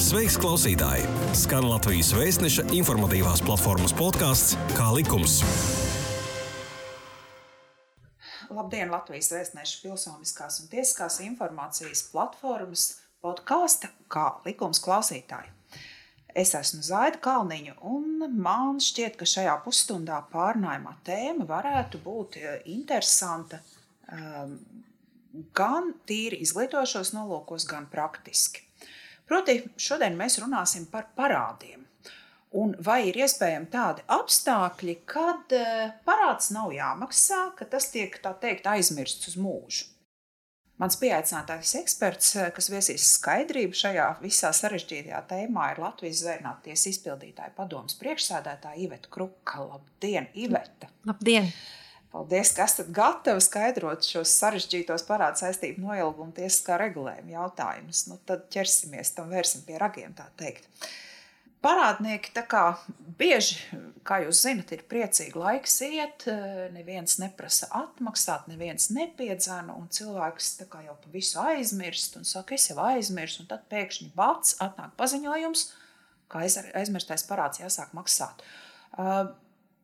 Sveiks, klausītāji! Skan Latvijas vēstneša informatīvās platformas podkāsts Kā likums. Labdien, Latvijas vēstneša pilsoniskās un tiesiskās informācijas platformas podkāsta Kā likums klausītāji. Es esmu Zaida Kalniņa, un man šķiet, ka šajā pusstundā pārnājumā tēma varētu būt eh, interesanta um, gan tīri izglītošos nolūkos, gan praktiski. Proti, šodien mēs runāsim par parādiem. Un vai ir iespējami tādi apstākļi, kad uh, parāds nav jāmaksā, ka tas tiek tā teikt aizmirsts uz mūžu? Mans pieaicinātais eksperts, eh, kas viesīs skaidrību šajā visā sarežģītajā tēmā, ir Latvijas zvērnāties izpildītāja padomas priekšsēdētāja Iveta Kruka. Labdien, Iveta! Labdien! Paldies, ka esat gatavi skaidrot šos sarežģītos parādu saistību noilgumu tiesiskā regulējuma jautājumus. Nu, tad ķersimies tam, vērsim pie ragiem, tā teikt. Parādnieki tā kā bieži, kā jūs zinat, ir priecīgi laiks iet, neviens neprasa atmaksāt, neviens nepiedzēna, un cilvēks tā kā jau pa visu aizmirst un saka, es jau aizmirsu, un tad pēkšņi bats atnāk paziņojums, ka aizmirstais parāds jāsāk maksāt.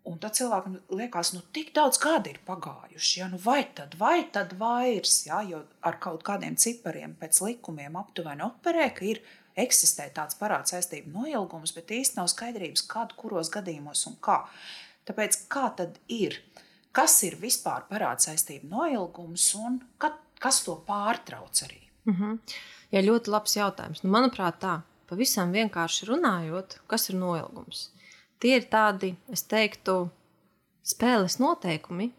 Un tad cilvēkam liekas, nu, tik daudz gadi ir pagājuši. Ja? Nu, vai tad, vai tad vairs, ja? jo ar kaut kādiem cipariem pēc likumiem aptuveni operē, ka ir eksistē tāds parāds saistību noilgums, bet īsti nav skaidrības, kad, kuros gadījumos un kā. Tāpēc kā tad ir? Kas ir vispār parāds saistību noilgums un kad, kas to pārtrauc arī? Mm -hmm. Jā, ļoti labs jautājums. Nu, manuprāt, tā pavisam vienkārši runājot, kas ir noilgums. Tie ir tādi, es teiktu, spēles noteikumi,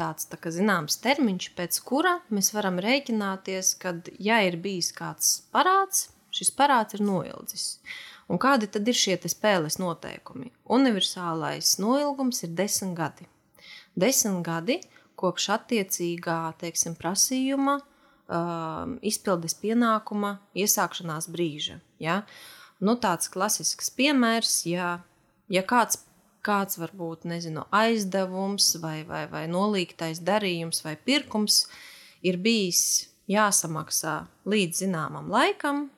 tāds tā kā, zināms termiņš, pēc kura mēs varam rēķināties, kad, ja ir bijis kāds parāds, šis parāds ir noildzis. Un kādi tad ir šie spēles noteikumi? Universālais noilgums ir desmit gadi. Desmit gadi kopš attiecīgā teiksim, prasījuma, uh, izpildes pienākuma iesākšanās brīža. Ja? Nu, tāds klasisks piemērs, ja, ja kāds, kāds varbūt nezinu, aizdevums vai, vai, vai nolīgtais darījums vai pirkums ir bijis jāsamaksā līdz zināmam laikam,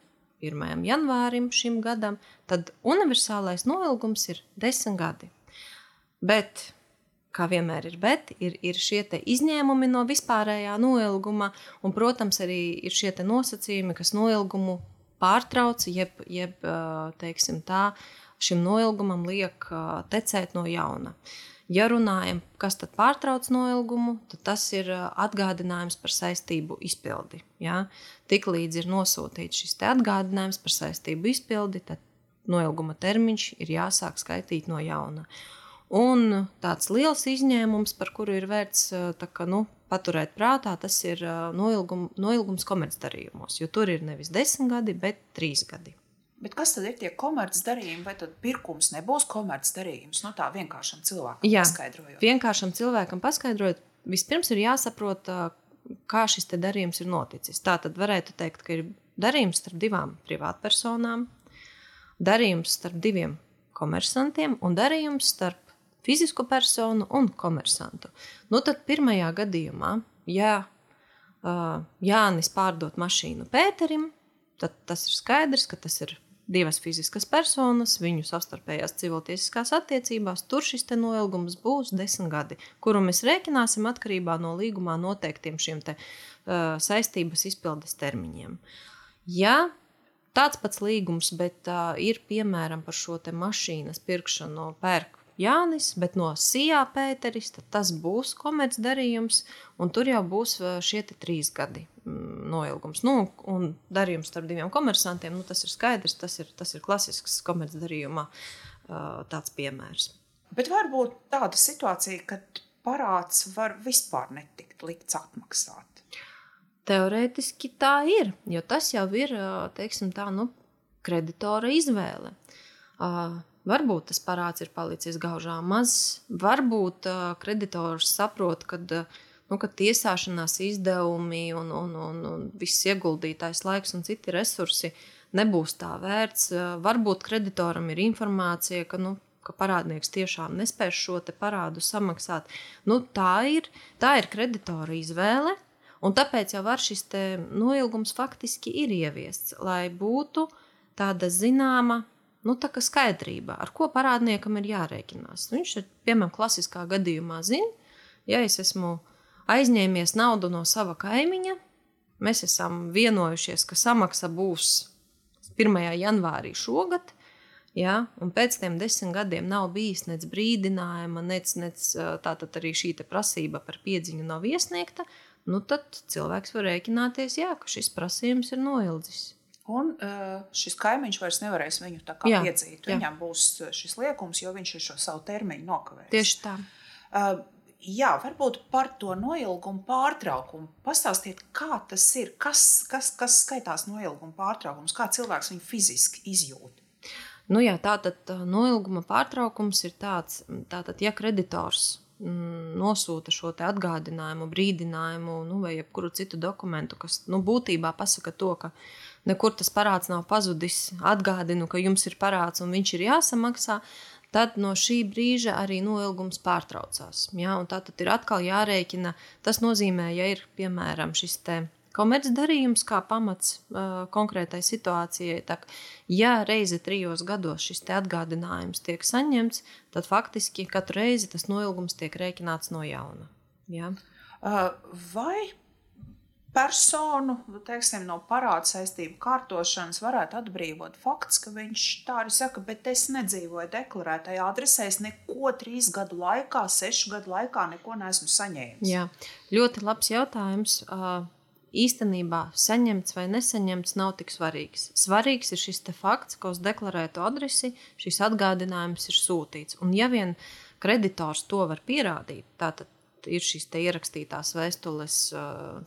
1. janvārim šim gadam, tad universālais noilgums ir 10 gadi. Bet, kā vienmēr ir, bet, ir, ir šie izņēmumi no vispārējā noilguma, un, protams, arī ir šie nosacījumi, kas noilgumu pārtrauc, jeb, jeb teiksim tā, šim noilgumam liek tecēt no jauna. Ja runājam, kas tad pārtrauc noilgumu, tad tas ir atgādinājums par saistību izpildi. Ja? Tiklīdz ir nosūtīts šis atgādinājums par saistību izpildi, tad noilguma termiņš ir jāsāk skaitīt no jauna. Un tāds liels izņēmums, par kuru ir vērts kā, nu, paturēt prātā, tas ir noilgum, noilgums komercdarījumos, jo tur ir nevis desmit gadi, bet trīs gadi. Bet kas tad ir tie komercdarījumi, vai tad pirkums nebūs komercdarījums? No nu, tā vienkāršam cilvēkam Jā, paskaidrojot. Vienkāršam cilvēkam paskaidrojot, vispirms ir jāsaprot, kā šis darījums ir noticis. Tā tad varētu teikt, ka ir darījums starp divām privātpersonām, darījums starp diviem komersantiem un darījums starp fizisku personu un komersantu. Nu, tad pirmajā gadījumā, ja uh, Jānis pārdot mašīnu Pēterim, tad tas ir skaidrs, ka tas ir divas fiziskas personas, viņu savstarpējās civiltiesiskās attiecībās, tur šis noilgums būs desmit gadi, kuru mēs rēķināsim atkarībā no līgumā noteiktiem šiem te, uh, saistības izpildes termiņiem. Ja tāds pats līgums, bet uh, ir piemēram par šo mašīnas pirkšanu pērk Jānis, bet no Sijā Pēteris, tad tas būs komercdarījums, un tur jau būs šie trīs gadi mm, noilgums. Nu, un darījums starp diviem komersantiem, nu, tas ir skaidrs, tas ir, tas ir klasisks komercdarījuma tāds piemērs. Bet varbūt tāda situācija, kad parāds var vispār netikt likts atmaksāt. Teorētiski tā ir, jo tas jau ir teiksim, tā, nu, kreditora izvēle. Varbūt tas parāds ir palicis gaužām mazs, varbūt uh, kreditors saprot, ka uh, nu, tiesāšanās izdevumi un, un, un, un viss ieguldītais laiks un citi resursi nebūs tā vērts. Uh, varbūt kreditoram ir informācija, ka, nu, ka parādnieks tiešām nespēs šo parādu samaksāt. Nu, tā, ir, tā ir kreditora izvēle, un tāpēc jau var šis noilgums faktiski ir ieviests, lai būtu tāda zināma nu, tā skaidrība, ar ko parādniekam ir jārēķinās. Viņš ir, piemēram, klasiskā gadījumā zina, ja es esmu aizņēmies naudu no sava kaimiņa, mēs esam vienojušies, ka samaksa būs 1. janvārī šogad. Ja, un pēc tam desmit gadiem nav bijis nec brīdinājuma, nec, nec tātad arī šī prasība par piedziņu nav iesniegta. Nu, tad cilvēks var rēķināties, jā, ka šis prasījums ir noildzis. Un uh, šis kaimiņš vairs nevarēs viņu tā kā jā, piedzīt. Viņam jā. būs šis liekums, jo viņš ir šo savu termiņu nokavējis. Tieši tā. Uh, jā, varbūt par to noilgumu pārtraukumu. Pastāstiet, kā tas ir, kas, kas, kas skaitās noilguma pārtraukums, kā cilvēks viņu fiziski izjūt. Nu jā, tātad noilguma pārtraukums ir tāds, tātad, ja kreditors nosūta šo atgādinājumu, brīdinājumu, nu, vai jebkuru citu dokumentu, kas nu, būtībā pasaka to, ka nekur tas parāds nav pazudis. Atgādinu, ka jums ir parāds un viņš ir jāsamaksā. Tad no šī brīža arī noilgums pārtraucās. Ja? Tā tad ir atkal jārēķina. Tas nozīmē, ja ir piemēram šis komercdarījums kā pamats uh, konkrētai situācijai. Tā, ja reizi trijos gados šis atgādinājums tiek saņemts, tad faktiski katru reizi tas noilgums tiek rēķināts no jauna. Ja? Uh, vai personu nu, teiksim, no parāda saistību kārtošanas varētu atbrīvot fakts, ka viņš tā arī saka, bet es nedzīvoju deklarētajā adresē, es neko trīs gadu laikā, sešu gadu laikā neko neesmu saņēmis. Jā, ļoti labs jautājums. Īstenībā saņemts vai nesaņemts nav tik svarīgs. Svarīgs ir šis fakts, ka uz deklarēto adresi šis atgādinājums ir sūtīts. Un ja vien kreditors to var pierādīt, tātad ir šīs ierakstītās vēstules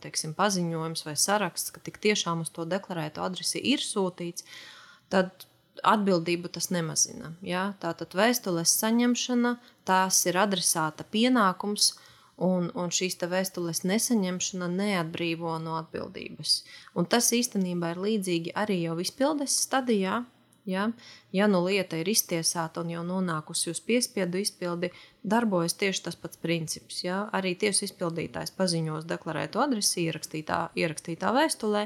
teiksim, paziņojums vai saraksts, ka tik tiešām uz to deklarēto adresi ir sūtīts, tad atbildību tas nemazina. Ja? Tātad vēstules saņemšana, tās ir adresāta pienākums, un, un šīs vēstules nesaņemšana neatbrīvo no atbildības. Un tas īstenībā ir līdzīgi arī jau izpildes stadijā. Ja, ja nu lieta ir iztiesāta un jau nonākusi uz piespiedu izpildi, darbojas tieši tas pats princips. Ja. Arī tiesas izpildītājs paziņos deklarēto adresi ierakstītā, ierakstītā vēstulē,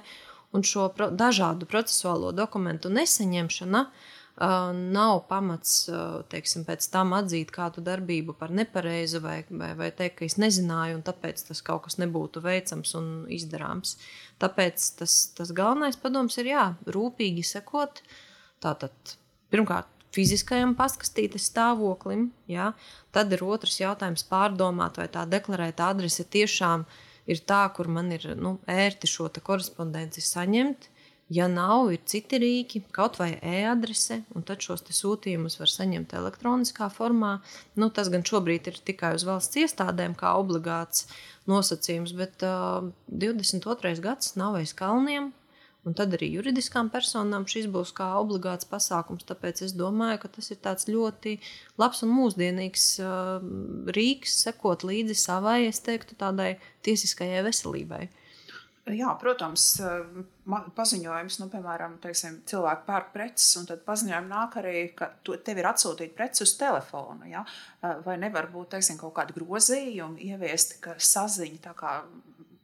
un šo pro, dažādu procesuālo dokumentu nesaņemšana uh, nav pamats uh, teiksim, pēc tam atzīt kādu darbību par nepareizu vai, vai, vai teikt, ka es nezināju, un tāpēc tas kaut kas nebūtu veicams un izdarāms. Tāpēc tas, tas galvenais padoms ir jā, rūpīgi sekot uh, Tātad, pirmkārt, fiziskajam paskatītas stāvoklim, ja? tad ir otrs jautājums pārdomāt, vai tā deklarēta adrese tiešām ir tā, kur man ir nu, ērti šo korespondenci saņemt. Ja nav, ir citi rīki, kaut vai e-adrese, un tad šos sūtījumus var saņemt elektroniskā formā. Nu, tas gan šobrīd ir tikai uz valsts iestādēm, kā obligāts nosacījums, bet uh, 22. gads nav aiz kalniem. Un tad arī juridiskām personām šis būs kā obligāts pasākums. Tāpēc es domāju, ka tas ir ļoti labs un mūsdienīgs uh, rīks, sekot līdzi savai, es teiktu, tādai tiesiskajai veselībai. Jā, protams, paziņojums, nu, piemēram, teiksim, cilvēki pērk preces, un tad paziņojumi nāk arī, ka tev ir atsūtīta prece uz telefonu. Ja? Vai nevar būt teiksim, kaut kādi grozījumi, ieviesti, ka saziņa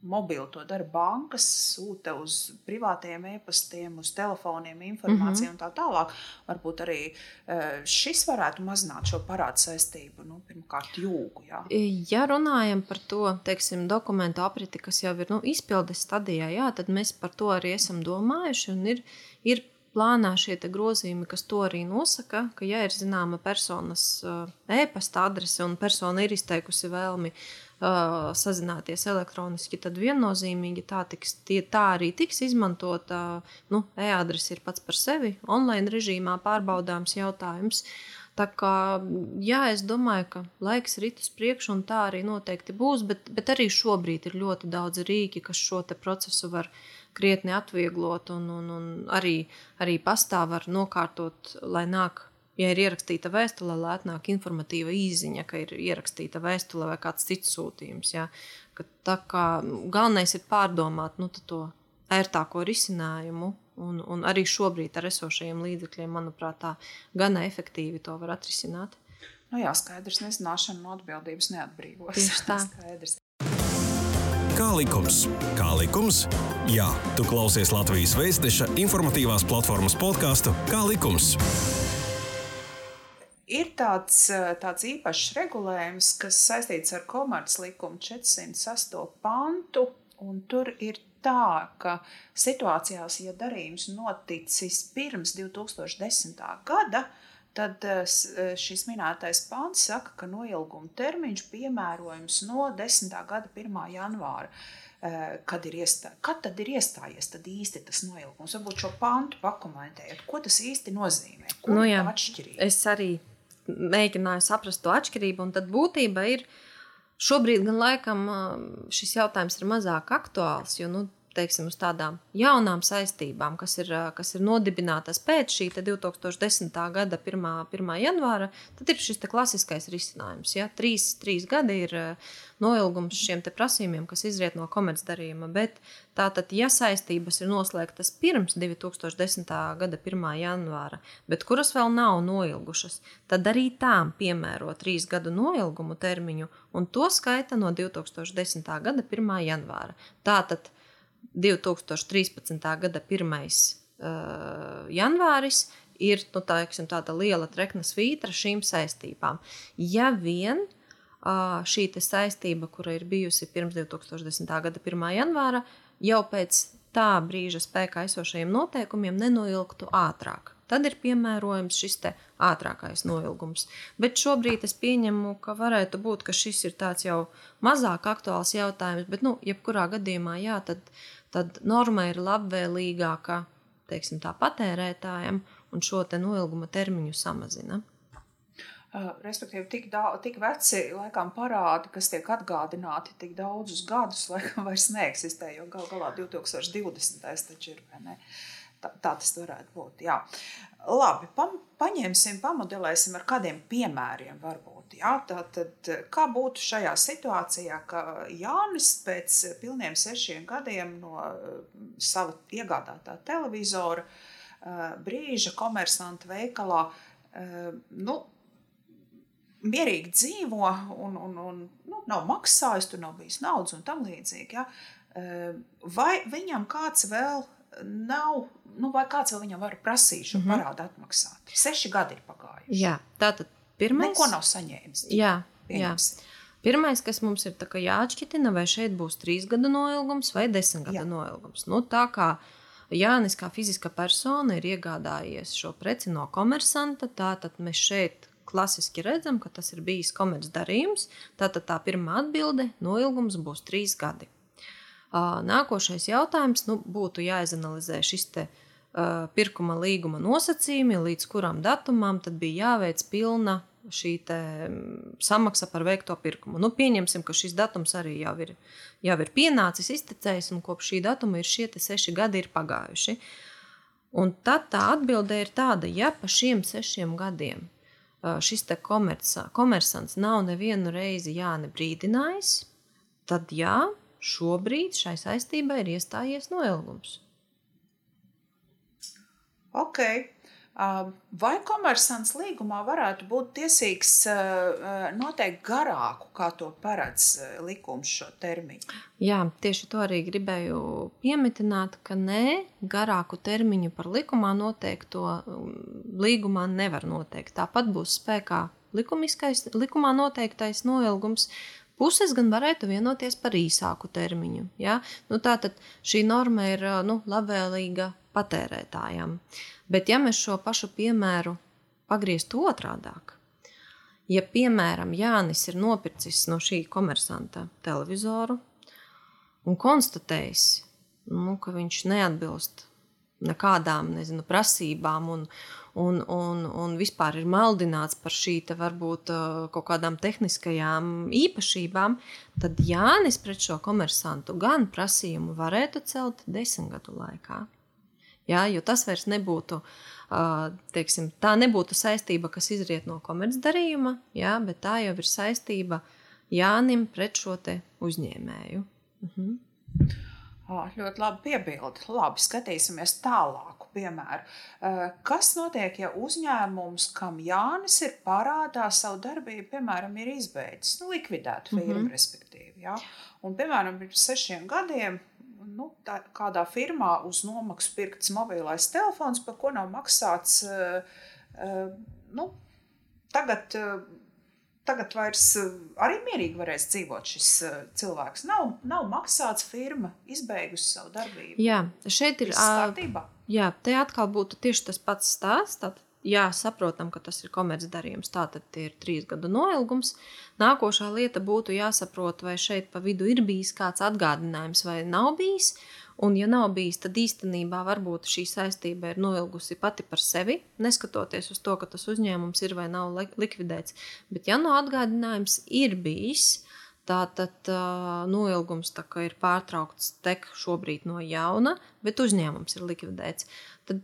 mobili to dara bankas, sūta uz privātiem e-pastiem, uz telefoniem informāciju mm -hmm. un tā tālāk. Varbūt arī e, šis varētu mazināt šo parādu saistību, nu, pirmkārt, jūgu. Jā. Ja runājam par to teiksim, dokumentu apriti, kas jau ir nu, izpildes stadijā, jā, tad mēs par to arī esam domājuši. Ir, ir plānā šie grozījumi, kas to arī nosaka, ka, ja ir zināma personas e-pasta adrese un persona ir izteikusi vēlmi uh, sazināties elektroniski, tad viennozīmīgi tā, tiks, tie, tā arī tiks izmantota. Nu, e-adrese ir pats par sevi, online režīmā pārbaudāms jautājums. Tā kā, jā, es domāju, ka laiks ir uz priekšu, un tā arī noteikti būs, bet, bet arī šobrīd ir ļoti daudz rīki, kas šo procesu var krietni atvieglot, un, un, un arī, arī pastāv var nokārtot, lai nāk ja ir ierakstīta vēstule, lai atnāk informatīva īziņa, ka ir ierakstīta vēstule vai kāds cits sūtījums. Ja? Ka tā kā galvenais ir pārdomāt nu, to ērtāko risinājumu, un, un arī šobrīd ar esošajiem līdzekļiem, manuprāt, tā gana efektīvi to var atrisināt. Nu jā, skaidrs, nezināšana no atbildības neatbrīvos. Tieši tā. skaidrs. Kā likums? Kā likums? Jā, tu klausies Latvijas Vēstneša informatīvās platformas podkāstu Kā likums? Ir tāds, tāds īpašs regulējums, kas saistīts ar komerclikumu 408. pantu, tur ir tā, ka situācijās, ja darījums noticis pirms 2010. gada, tad eh, eh, šis minētais pāns saka, ka noilguma termiņš piemērojams no 10. gada 1. janvāra. Eh, kad ir, iestā... kad tad ir iestājies tad īsti tas noilgums? Varbūt šo pantu pakomentējot, ko tas īsti nozīmē? Kur Nu jā? Es arī mēģināju saprast to atšķirību, un tad būtība ir. Šobrīd gan laikam šis jautājums ir mazāk aktuāls, jo nu, teiksim, uz tādām jaunām saistībām, kas ir, kas ir nodibinātas pēc šī te 2010. gada 1. 1. janvāra, tad ir šis klasiskais risinājums. Ja? Trīs, trīs gadi ir noilgums šiem prasījumiem, kas izriet no komercdarījuma. Bet tātad, ja saistības ir noslēgtas pirms 2010. gada 1. janvāra, bet kuras vēl nav noilgušas, tad arī tām piemēro trīs gadu noilgumu termiņu, un to skaita no 2010. gada 1. janvāra. Tātad 2013. gada 1. Uh, janvāris ir nu, tā, teiksim, tāda liela trekna svītra šīm saistībām. Ja vien šī saistība, kura ir bijusi pirms 2010. gada 1. janvāra, jau pēc tā brīža spēkā esošajiem noteikumiem nenoilgtu ātrāk. Tad ir piemērojams šis ātrākais noilgums. Bet šobrīd es pieņemu, ka varētu būt, ka šis ir tāds jau mazāk aktuāls jautājums, bet, nu, jebkurā gadījumā, jā, tad, tad norma ir labvēlīgāka, teiksim tā, patērētājam un šo te noilguma termiņu samazina. Uh, Respektīvi, tik, daudz, tik veci laikam parādi, kas tiek atgādināti tik daudzus gadus, laikam vairs neeksistē, jo gal galā 2020. taču ir, vai ne? Tā, tā tas varētu būt, jā. Labi, pa, paņemsim, pamodelēsim ar kādiem piemēriem varbūt, jā. Tātad, kā būtu šajā situācijā, ka Jānis pēc pilniem sešiem gadiem no uh, sava iegādātā televizora uh, brīža komersanta veikalā, uh, nu, mierīgi dzīvo un, un, un nu, nav maksājis, tur nav bijis naudas un tam līdzīgi. Ja? Vai viņam kāds vēl nav, nu, vai kāds vēl viņam var prasīt šo mm -hmm. parādu atmaksāt? Seši gadi ir pagājuši. Jā, tātad pirmais. Neko nav saņēmis. Jā, jā. Pieņemsim. Pirmais, kas mums ir tā kā jāatšķitina, vai šeit būs trīs gadu noilgums vai desmit gadu Jā. noilgums. Nu, tā kā Jānis, kā fiziska persona, ir iegādājies šo preci no komersanta, tad mēs šeit klasiski redzam, ka tas ir bijis komercdarījums. Tātad tā pirmā atbilde - noilgums būs trīs gadi. Nākošais jautājums nu, būtu jāizanalizē šis te, uh, pirkuma līguma nosacījumi, līdz kuram datumam tad bija jāveic pilna šī samaksa par veikto pirkumu. Nu, pieņemsim, ka šis datums arī jau ir, jau ir pienācis, iztecējis, un kopš šī datuma ir šie seši gadi pagājuši. Un tad tā atbilde ir tāda, ja pa šiem sešiem gadiem šis te komersa, komersants nav nevienu reizi Jāni brīdinājis, tad jā, šobrīd šai saistībai ir iestājies noilgums. Ok. Vai komersants līgumā varētu būt tiesīgs noteikt garāku, kā to paredz likums šo termiņu? Jā, tieši to arī gribēju pieminēt, ka nē, garāku termiņu par likumā noteikto um, līgumā nevar noteikt. Tāpat būs spēkā likumiskais, likumā noteiktais noilgums. Puses gan varētu vienoties par īsāku termiņu. Ja? Nu, Tātad šī norma ir nu, labvēlīga patērētājam. Bet, ja mēs šo pašu piemēru pagrieztu otrādi, ja piemēram Jānis ir nopircis no šī komersanta televizoru un konstatējis, nu, ka viņš neatbilst nekādām nezinu, prasībām un, un, un, un vispār ir maldināts par šī te varbūt uh, kaut kādām tehniskajām īpašībām, tad Jānis pret šo komersantu gan prasījumu varētu celt desmit gadu laikā. Jā, jo tas vairs nebūtu, uh, teiksim, tā nebūtu saistība, kas izriet no komercdarījuma, jā, bet tā jau ir saistība Jānim pret šo uzņēmēju. Mhm. Ā, Ļoti labi piebildi. Labi, skatīsimies tālāk. jauku piemēru. Kas notiek, ja uzņēmums, kam Jānis ir parādā savu darbību, piemēram, ir izbeidzis, nu, likvidēt firmu, mm -hmm. respektīvi. Ja? Un, piemēram, pirms sešiem gadiem nu, tā, kādā firmā uz nomaksu pirkts mobilais telefons, par ko nav maksāts. Uh, uh, nu, tagad uh, tagad vairs eh, arī mierīgi varēs dzīvot šis eh, cilvēks. Nav, nav maksāts firma, izbeigusi savu darbību. Jā, šeit ir kārtībā. Jā, te atkal būtu tieši tas pats stāsts. Tad, jā, saprotam, ka tas ir komercdarījums, tātad ir trīs gadu noilgums. Nākošā lieta būtu jāsaprot, vai šeit pa vidu ir bijis kāds atgādinājums vai nav bijis. Un, ja nav bijis, tad īstenībā varbūt šī saistība ir noilgusi pati par sevi, neskatoties uz to, ka tas uzņēmums ir vai nav likvidēts. Bet, ja no atgādinājums ir bijis, tātad uh, noilgums tā ir pārtraukts tek šobrīd no jauna, bet uzņēmums ir likvidēts, tad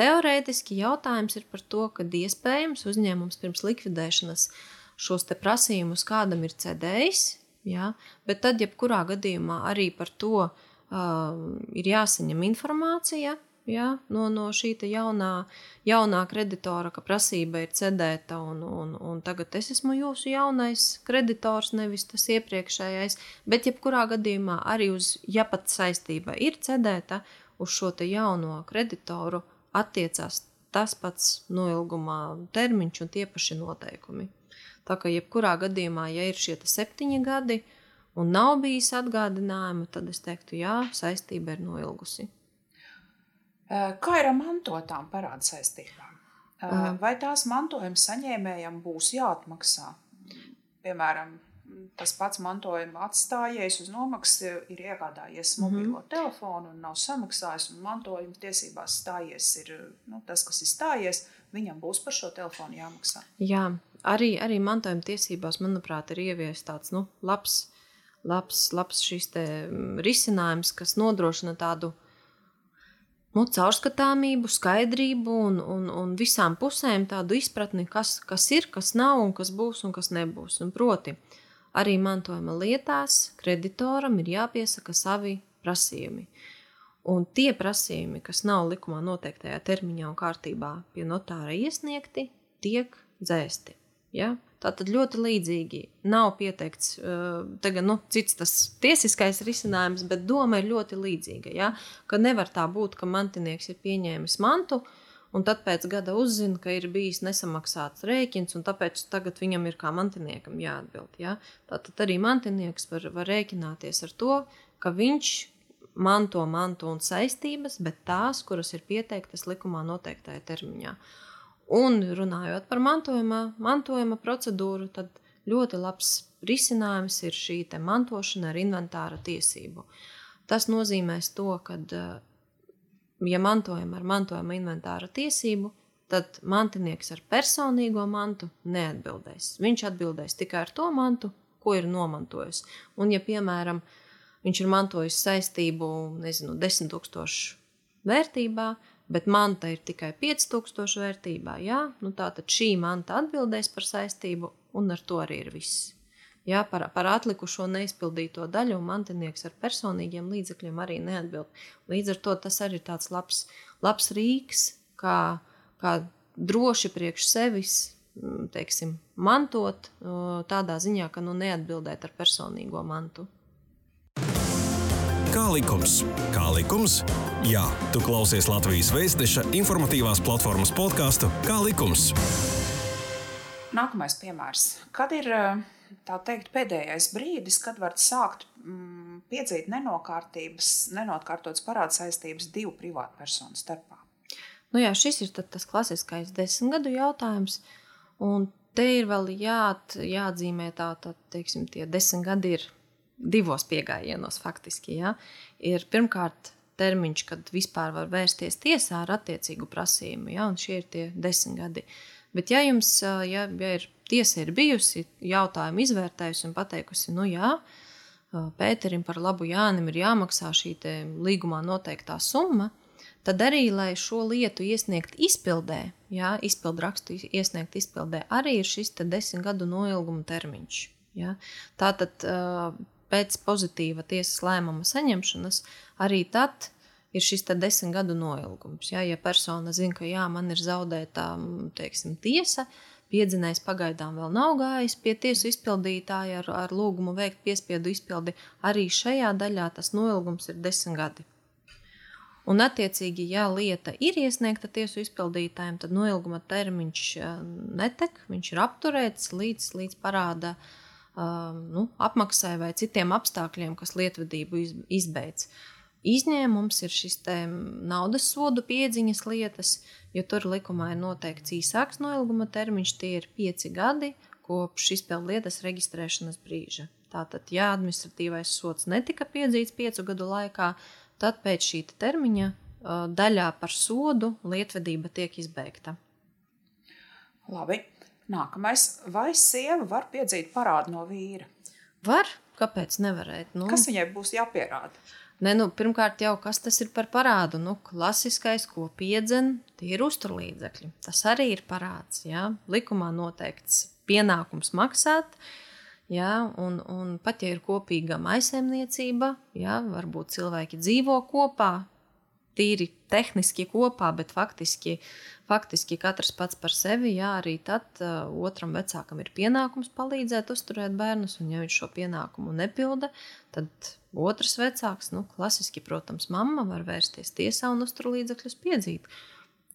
teorētiski jautājums ir par to, ka iespējams uzņēmums pirms likvidēšanas šos prasījumus kādam ir cedējis, ja? bet tad jebkurā gadījumā arī par to, uh, ir jāsaņem informācija ja, no, no šī jaunā, jaunā kreditora, ka prasība ir cedēta, un, un, un tagad es esmu jūsu jaunais kreditors, nevis tas iepriekšējais. Bet, jebkurā gadījumā, arī uz, ja pat saistība ir cedēta, uz šo jauno kreditoru attiecās tas pats noilgumā termiņš un tie paši noteikumi. Tā kā jebkurā gadījumā, ja ir šie septiņi gadi, uh, un nav bijis atgādinājuma, tad es teiktu, jā, saistība ir noilgusi. Kā ir ar mantotām parāda saistībām? Vai tās mantojuma saņēmējam būs jāatmaksā? Piemēram, tas pats mantojuma atstājies uz nomaksu, ir iegādājies mhm. mobilo mm -hmm. telefonu un nav samaksājis, un mantojuma tiesībās stājies ir nu, tas, kas ir stājies, viņam būs par šo telefonu jāmaksā. Jā, arī, arī mantojuma tiesībās, manuprāt, ir ieviests tāds nu, labs labs, labs šis mm, risinājums, kas nodrošina tādu nu, caurskatāmību, skaidrību un, un, un visām pusēm tādu izpratni, kas, kas ir, kas nav un kas būs un kas nebūs. Un proti, arī mantojuma lietās kreditoram ir jāpiesaka savi prasījumi. Un tie prasījumi, kas nav likumā noteiktajā termiņā un kārtībā pie notāra iesniegti, tiek dzēsti. Ja? Tā tad ļoti līdzīgi nav pieteikts, uh, tagad, nu, cits tas tiesiskais risinājums, bet doma ir ļoti līdzīga. Ja? Ka nevar tā būt, ka mantinieks ir pieņēmis mantu, un tad pēc gada uzzina, ka ir bijis nesamaksāts rēķins, un tāpēc tagad viņam ir kā mantiniekam jāatbild. Ja? Tātad arī mantinieks var, var rēķināties ar to, ka viņš manto mantu un saistības, bet tās, kuras ir pieteiktas likumā noteiktajā termiņā. Un runājot par mantojuma, mantojuma procedūru, tad ļoti labs risinājums ir šī mantošana ar inventāra tiesību. Tas nozīmē to, ka, ja mantojam ar mantojuma inventāra tiesību, tad mantinieks ar personīgo mantu neatbildēs. Viņš atbildēs tikai ar to mantu, ko ir nomantojis. Un, ja, piemēram, viņš ir mantojis saistību, nezinu, 10 tūkstošu vērtībā, bet manta ir tikai 5000 vērtībā. Jā? Nu, tātad šī manta atbildēs par saistību, un ar to arī ir viss. Jā, par, par atlikušo neizpildīto daļu mantinieks ar personīgiem līdzekļiem arī neatbild. Līdz ar to tas arī ir tāds labs, labs rīks, kā, kā droši priekš sevis teiksim, mantot, tādā ziņā, ka nu, neatbildēt ar personīgo mantu. Kā likums? Kā likums? Jā, tu klausies Latvijas Vēstneša informatīvās platformas podkāstu Kā likums? Nākamais piemērs. Kad ir teikt, pēdējais brīdis, kad var sākt mm, piedzīt nenokārtības, nenokārtotas parāda saistības divu privātpersonu starpā? Nu jā, šis ir tas klasiskais desmitgadu jautājums. Un te ir vēl jāat, jāatzīmē tā, teiksim, tie desmit gadi ir divos pieejienos faktiski. Ja? Ir pirmkārt termiņš, kad vispār var vērsties tiesā ar attiecīgu prasījumu, ja? un šie ir tie desmit gadi. Bet, ja jums ja, ja ir tiesa ir bijusi, jautājumu izvērtējusi un pateikusi, nu jā, Pēterim par labu Jānim ir jāmaksā šī līgumā noteiktā summa, tad arī, lai šo lietu iesniegt izpildē, jā, izpildu rakstu iesniegt izpildē, arī ir šis desmit gadu noilguma termiņš. Ja? Tātad pēc pozitīva tiesas lēmuma saņemšanas, arī tad ir šis desmit gadu noilgums. Ja, ja persona zina, ka jā, man ir zaudēta teiksim, tiesa, piedzinējs pagaidām vēl nav gājis pie tiesu izpildītāja ar, ar lūgumu veikt piespiedu izpildi, arī šajā daļā tas noilgums ir desmit gadi. Un, attiecīgi, ja lieta ir iesniegta tiesu izpildītājiem, tad noilguma termiņš netek, viņš ir apturēts līdz, līdz parāda um, nu, apmaksai vai citiem apstākļiem, kas lietvedību izbeidz. Izņēmums ir šis naudas sodu piedziņas lietas, jo tur likumā ir noteikts īsāks noilguma termiņš, tie ir pieci gadi kopš izpildu lietas reģistrēšanas brīža. Tātad, ja administratīvais sots netika piedzīts piecu gadu laikā, tad pēc šī termiņa daļā par sodu lietvedība tiek izbeigta. Labi. Nākamais. Vai sieva var piedzīt parādu no vīra? Var. Kāpēc nevarēt? Nu, kas viņai būs jāpierāda? Ne, nu, pirmkārt, jau kas tas ir par parādu? Nu, klasiskais, ko piedzen, tie ir uzturlīdzekļi. Tas arī ir parāds. Jā? Likumā noteikts pienākums maksāt. Ja, un, un pat ja ir kopīga maisaimniecība, ja, varbūt cilvēki dzīvo kopā, tīri tehniski kopā, bet faktiski, faktiski katrs pats par sevi, jā, arī tad uh, otram vecākam ir pienākums palīdzēt uzturēt bērnus, un ja viņš šo pienākumu nepilda, tad otrs vecāks, nu, klasiski, protams, mamma var vērsties tiesā un uzturlīdzekļus piedzīt.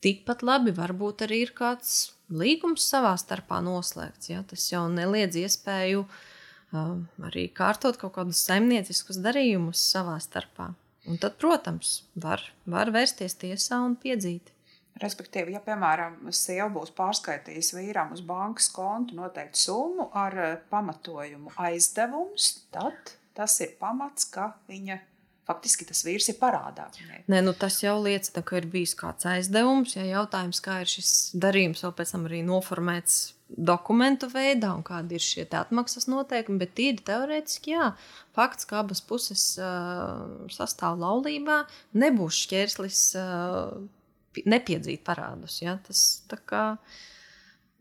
Tikpat labi varbūt arī ir kāds līgums savā starpā noslēgts. Ja? Tas jau neliedz iespēju uh, arī kārtot kaut kādus saimnieciskus darījumus savā starpā. Un tad, protams, var, var vērsties tiesā un piedzīt. Respektīvi, ja, piemēram, sieva būs pārskaitījusi vīram uz bankas kontu noteiktu summu ar pamatojumu aizdevums, tad tas ir pamats, ka viņa faktiski tas vīrs ir parādā. Nē, nu, tas jau liecina, ka ir bijis kāds aizdevums. Ja jautājums, kā ir šis darījums, vēl pēc tam arī noformēts dokumentu veidā un kādi ir šie atmaksas noteikumi, bet tīri teorētiski, jā, fakts, ka abas puses uh, sastāv laulībā, nebūs šķērslis uh, nepiedzīt parādus. Ja? Tas tā kā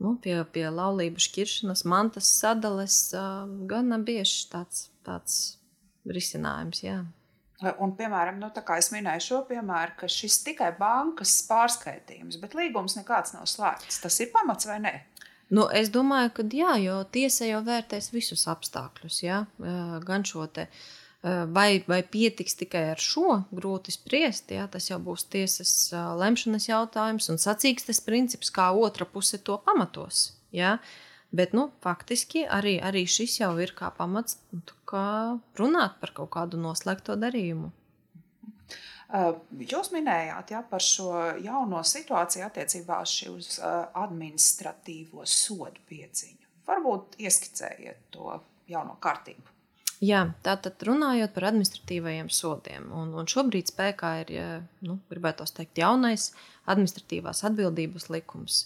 nu, pie, pie laulības šķiršanas, mantas sadales uh, gana bieži tāds, tāds risinājums. Jā. Un, piemēram, nu, es minēju šo piemēru, ka šis tikai bankas pārskaitījums, bet līgums nekāds nav slēgts. Tas ir pamats vai ne? Nu, es domāju, ka jā, jo tiesa jau vērtēs visus apstākļus. Jā? Gan šo te, vai, vai pietiks tikai ar šo, grūti spriest. Jā? Tas jau būs tiesas lemšanas jautājums un sacīkstes princips, kā otra puse to pamatos. Jā? Bet nu, faktiski arī, arī šis jau ir kā pamats nu, kā runāt par kaut kādu noslēgto darījumu. Jūs minējāt ja, par šo jauno situāciju attiecībā uz administratīvo sodu piedziņu. Varbūt ieskicējiet to jauno kārtību. Jā, tātad runājot par administratīvajiem sodiem, un, un šobrīd spēkā ir, nu, gribētu teikt, jaunais administratīvās atbildības likums.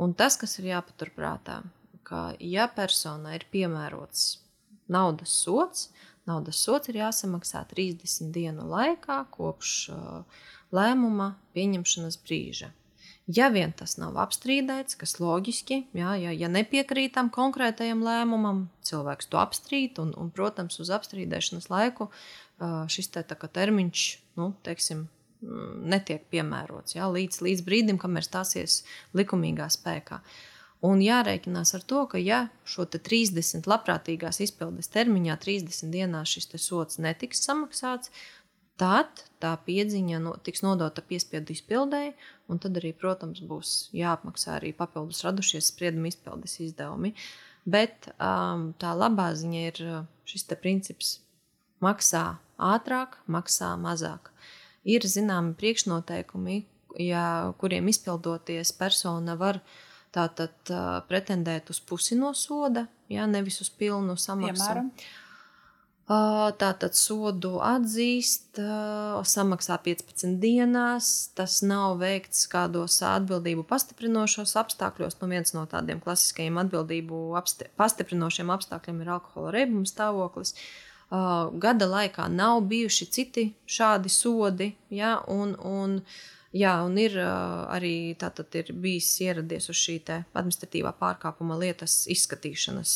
Un tas, kas ir jāpaturprātā, ka, ja personai ir piemērots naudas sots, naudas sots ir jāsamaksā 30 dienu laikā kopš lēmuma pieņemšanas brīža. Ja vien tas nav apstrīdēts, kas loģiski, jā, ja, ja nepiekrītam konkrētajam lēmumam, cilvēks to apstrīd, un, un protams, uz apstrīdēšanas laiku šis te, termiņš, nu, teiksim, netiek piemērots jā, līdz, līdz brīdim, kamēr stāsies likumīgā spēkā. Uh, Un jārēķinās ar to, ka, ja šo 30 labprātīgās izpildes termiņā, 30 dienās šis sots netiks samaksāts, tad tā piedziņa no, tiks nodota piespiedu izpildēji, un tad arī, protams, būs jāapmaksā arī papildus radušies sprieduma izpildes izdevumi. Bet um, tā labā ziņa ir uh, šis princips: maksā ātrāk, maksā mazāk. Ir zināmi priekšnoteikumi, ja, kuriem izpildoties persona var uh, tātad uh, pretendēt uz pusi no soda, ja nevis uz pilnu samaksu. Piemēram? Tātad sodu atzīst, samaksā 15 dienās. Tas nav veikts kādos atbildību pastiprinošos apstākļos. Nu, viens no tādiem klasiskajiem atbildību apsti pastiprinošiem apstākļiem ir alkohola reibuma stāvoklis. Gada laikā nav bijuši citi šādi sodi, ja, un, un uh, Jā, un ir arī ir bijis ieradies uz šī administratīvā pārkāpuma lietas izskatīšanas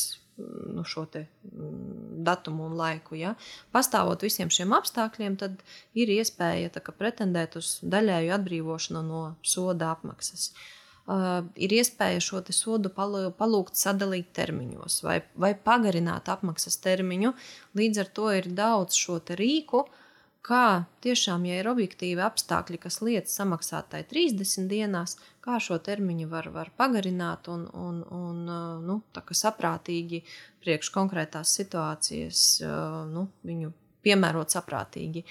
nu, šo mm, datumu un laiku. Ja? Pastāvot visiem šiem apstākļiem, tad ir iespēja kā, pretendēt uz daļēju atbrīvošanu no soda apmaksas. Uh, ir iespēja šo sodu palūgt sadalīt termiņos vai, vai pagarināt apmaksas termiņu. Līdz ar to ir daudz šo rīku, uh, kā tiešām, ja ir objektīvi apstākļi, kas liec samaksātai 30 dienās, kā šo termiņu var, var pagarināt un, un, un nu, saprātīgi priekš konkrētās situācijas nu, viņu piemērot saprātīgi.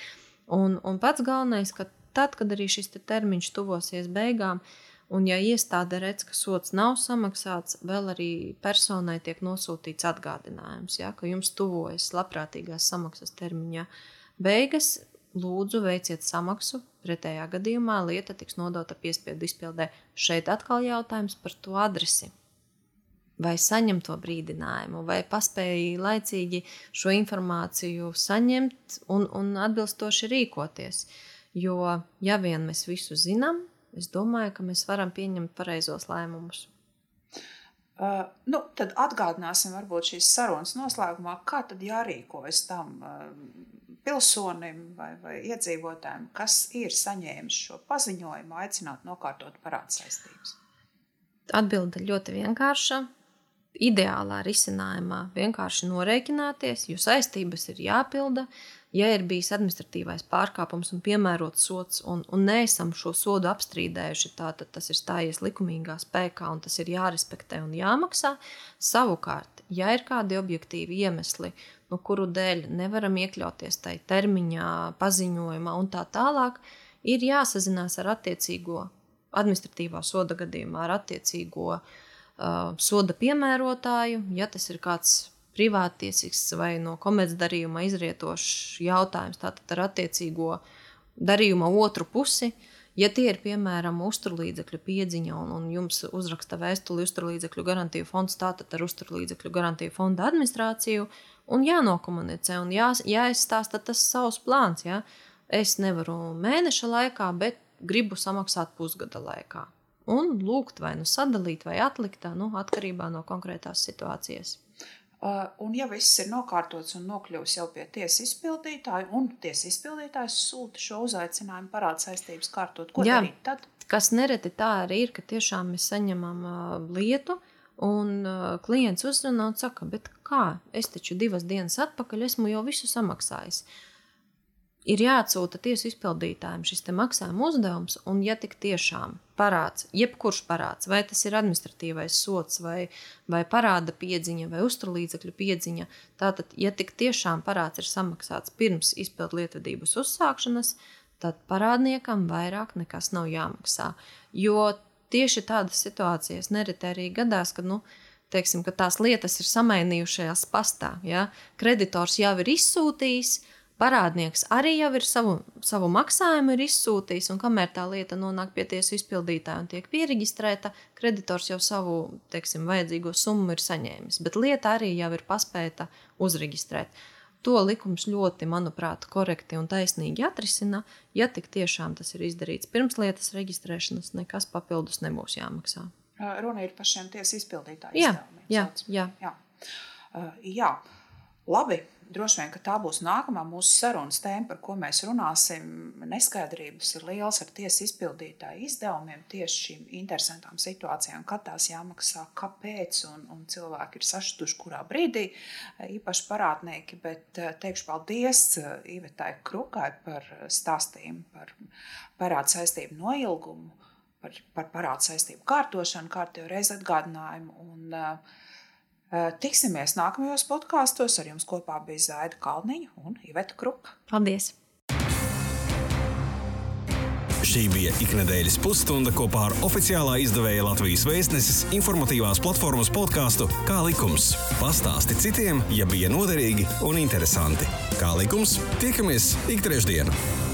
Un, un pats galvenais, ka tad, kad arī šis te termiņš tuvosies beigām, un ja iestāde redz, ka sots nav samaksāts, vēl arī personai tiek nosūtīts atgādinājums, ja, ka jums tuvojas labprātīgās samaksas termiņā. Uh, Beigas lūdzu veiciet samaksu, pretējā gadījumā lieta tiks nodota piespiedu izpildē. Šeit atkal jautājums par to adresi. Vai saņem to brīdinājumu, vai paspēja laicīgi šo informāciju saņemt un, un atbilstoši rīkoties. Jo, ja vien mēs visu zinām, es domāju, ka mēs varam pieņemt pareizos lēmumus. Uh, nu, tad atgādināsim, varbūt šīs sarunas noslēgumā, kā tad jārīkojas tam uh, pilsonim vai, vai iedzīvotājiem, kas ir saņēmis šo paziņojumu, aicināt nokārtot parādu saistības? Atbilde ļoti vienkārša. Ideālā risinājumā vienkārši norēķināties, jo saistības ir jāpilda. Ja ir bijis administratīvais pārkāpums un piemērots sots, un, un neesam šo sodu apstrīdējuši, tā, tad tas ir stājies likumīgā spēkā un tas ir jārespektē un jāmaksā. Savukārt, ja ir kādi objektīvi iemesli, nu, kuru dēļ nevaram iekļauties tajā termiņā, paziņojumā un tā tālāk, ir jāsazinās ar attiecīgo administratīvā soda gadījumā, ar attiecīgo uh, soda piemērotāju, ja tas ir kāds privātiesisks vai no komercdarījuma izrietošs jautājums, tātad ar attiecīgo darījuma otru pusi. Ja tie ir piemēram uzturlīdzekļu piedziņa un, un jums uzraksta vēstuli uzturlīdzekļu garantiju fonds, tātad ar uzturlīdzekļu garantiju fonda administrāciju, uh, un jānokomunicē, un jā, jāizstāsta tas savs plāns. Jā. Es nevaru mēneša laikā, bet gribu samaksāt pusgada laikā. Un lūgt vai nu sadalīt, vai atlikt, nu, atkarībā no konkrētās situācijas. Uh, un, ja viss ir nokārtots un nokļuvis jau pie tiesas izpildītāja, un tiesas izpildītājs sūta šo uzaicinājumu parādu saistības kārtot, ko Jā, darīt tad? Kas nereti tā arī ir, ka tiešām mēs saņemam uh, lietu, Un uh, klients uzrunā un saka, bet kā? Es taču divas dienas atpakaļ esmu jau visu samaksājis. Ir jāatsūta tiesu izpildītājiem šis maksājuma uzdevums, un, ja tik tiešām parāds, jebkurš parāds, vai tas ir administratīvais sots, vai, vai parāda piedziņa, vai uzturlīdzekļu piedziņa, tātad, ja tik tiešām parāds ir samaksāts pirms izpildu lietvedības uzsākšanas, tad parādniekam vairāk nekas nav jāmaksā. Jo tieši tādas situācijas nereti arī gadās, kad, nu, teiksim, tās lietas ir samainījušās pastā. Ja? Kreditors jau ir izsūtījis, parādnieks arī jau ir savu, savu maksājumu ir izsūtījis, un kamēr tā lieta nonāk pie tiesu izpildītāja un tiek pieregistrēta, kreditors jau savu, teiksim, vajadzīgo summu ir saņēmis, bet lieta arī jau ir paspēta uzregistrēt. To likums ļoti, manuprāt, korekti un taisnīgi atrisina. Ja tik tiešām tas ir izdarīts pirms lietas reģistrēšanas, nekas papildus nebūs jāmaksā. Runa ir par šiem tiesas izpildītājiem. Jā, jā, jā. jā. Uh, jā. Labi, droši vien tā būs nākamā mūsu sarunas tēma, par ko mēs runāsim. Neskaidrības ir liels ar tiesu izpildītāju izdevumiem, tieši šīm interesantām situācijām, kad tās jāmaksā, kāpēc, un, un cilvēki ir sašutuši kurā brīdī, īpaši parādnieki. Bet eh, teikšu paldies eh, Ivetai Krukai par stāstījumu par parādu saistību noilgumu, par, par parādu saistību kārtošanu, kārtējo reizi atgādinājumu. Un, uh, Tiksimies nākamajos podkāstos. Ar jums kopā bija Zaida Kalniņa un Iveta Krupa. Paldies! Šī bija iknedēļas pusstunda kopā ar oficiālā izdevēja Latvijas vēstneses informatīvās platformas podkāstu Kā likums. Pastāsti citiem, ja bija noderīgi un interesanti. Kā likums, tiekamies ik trešdienu!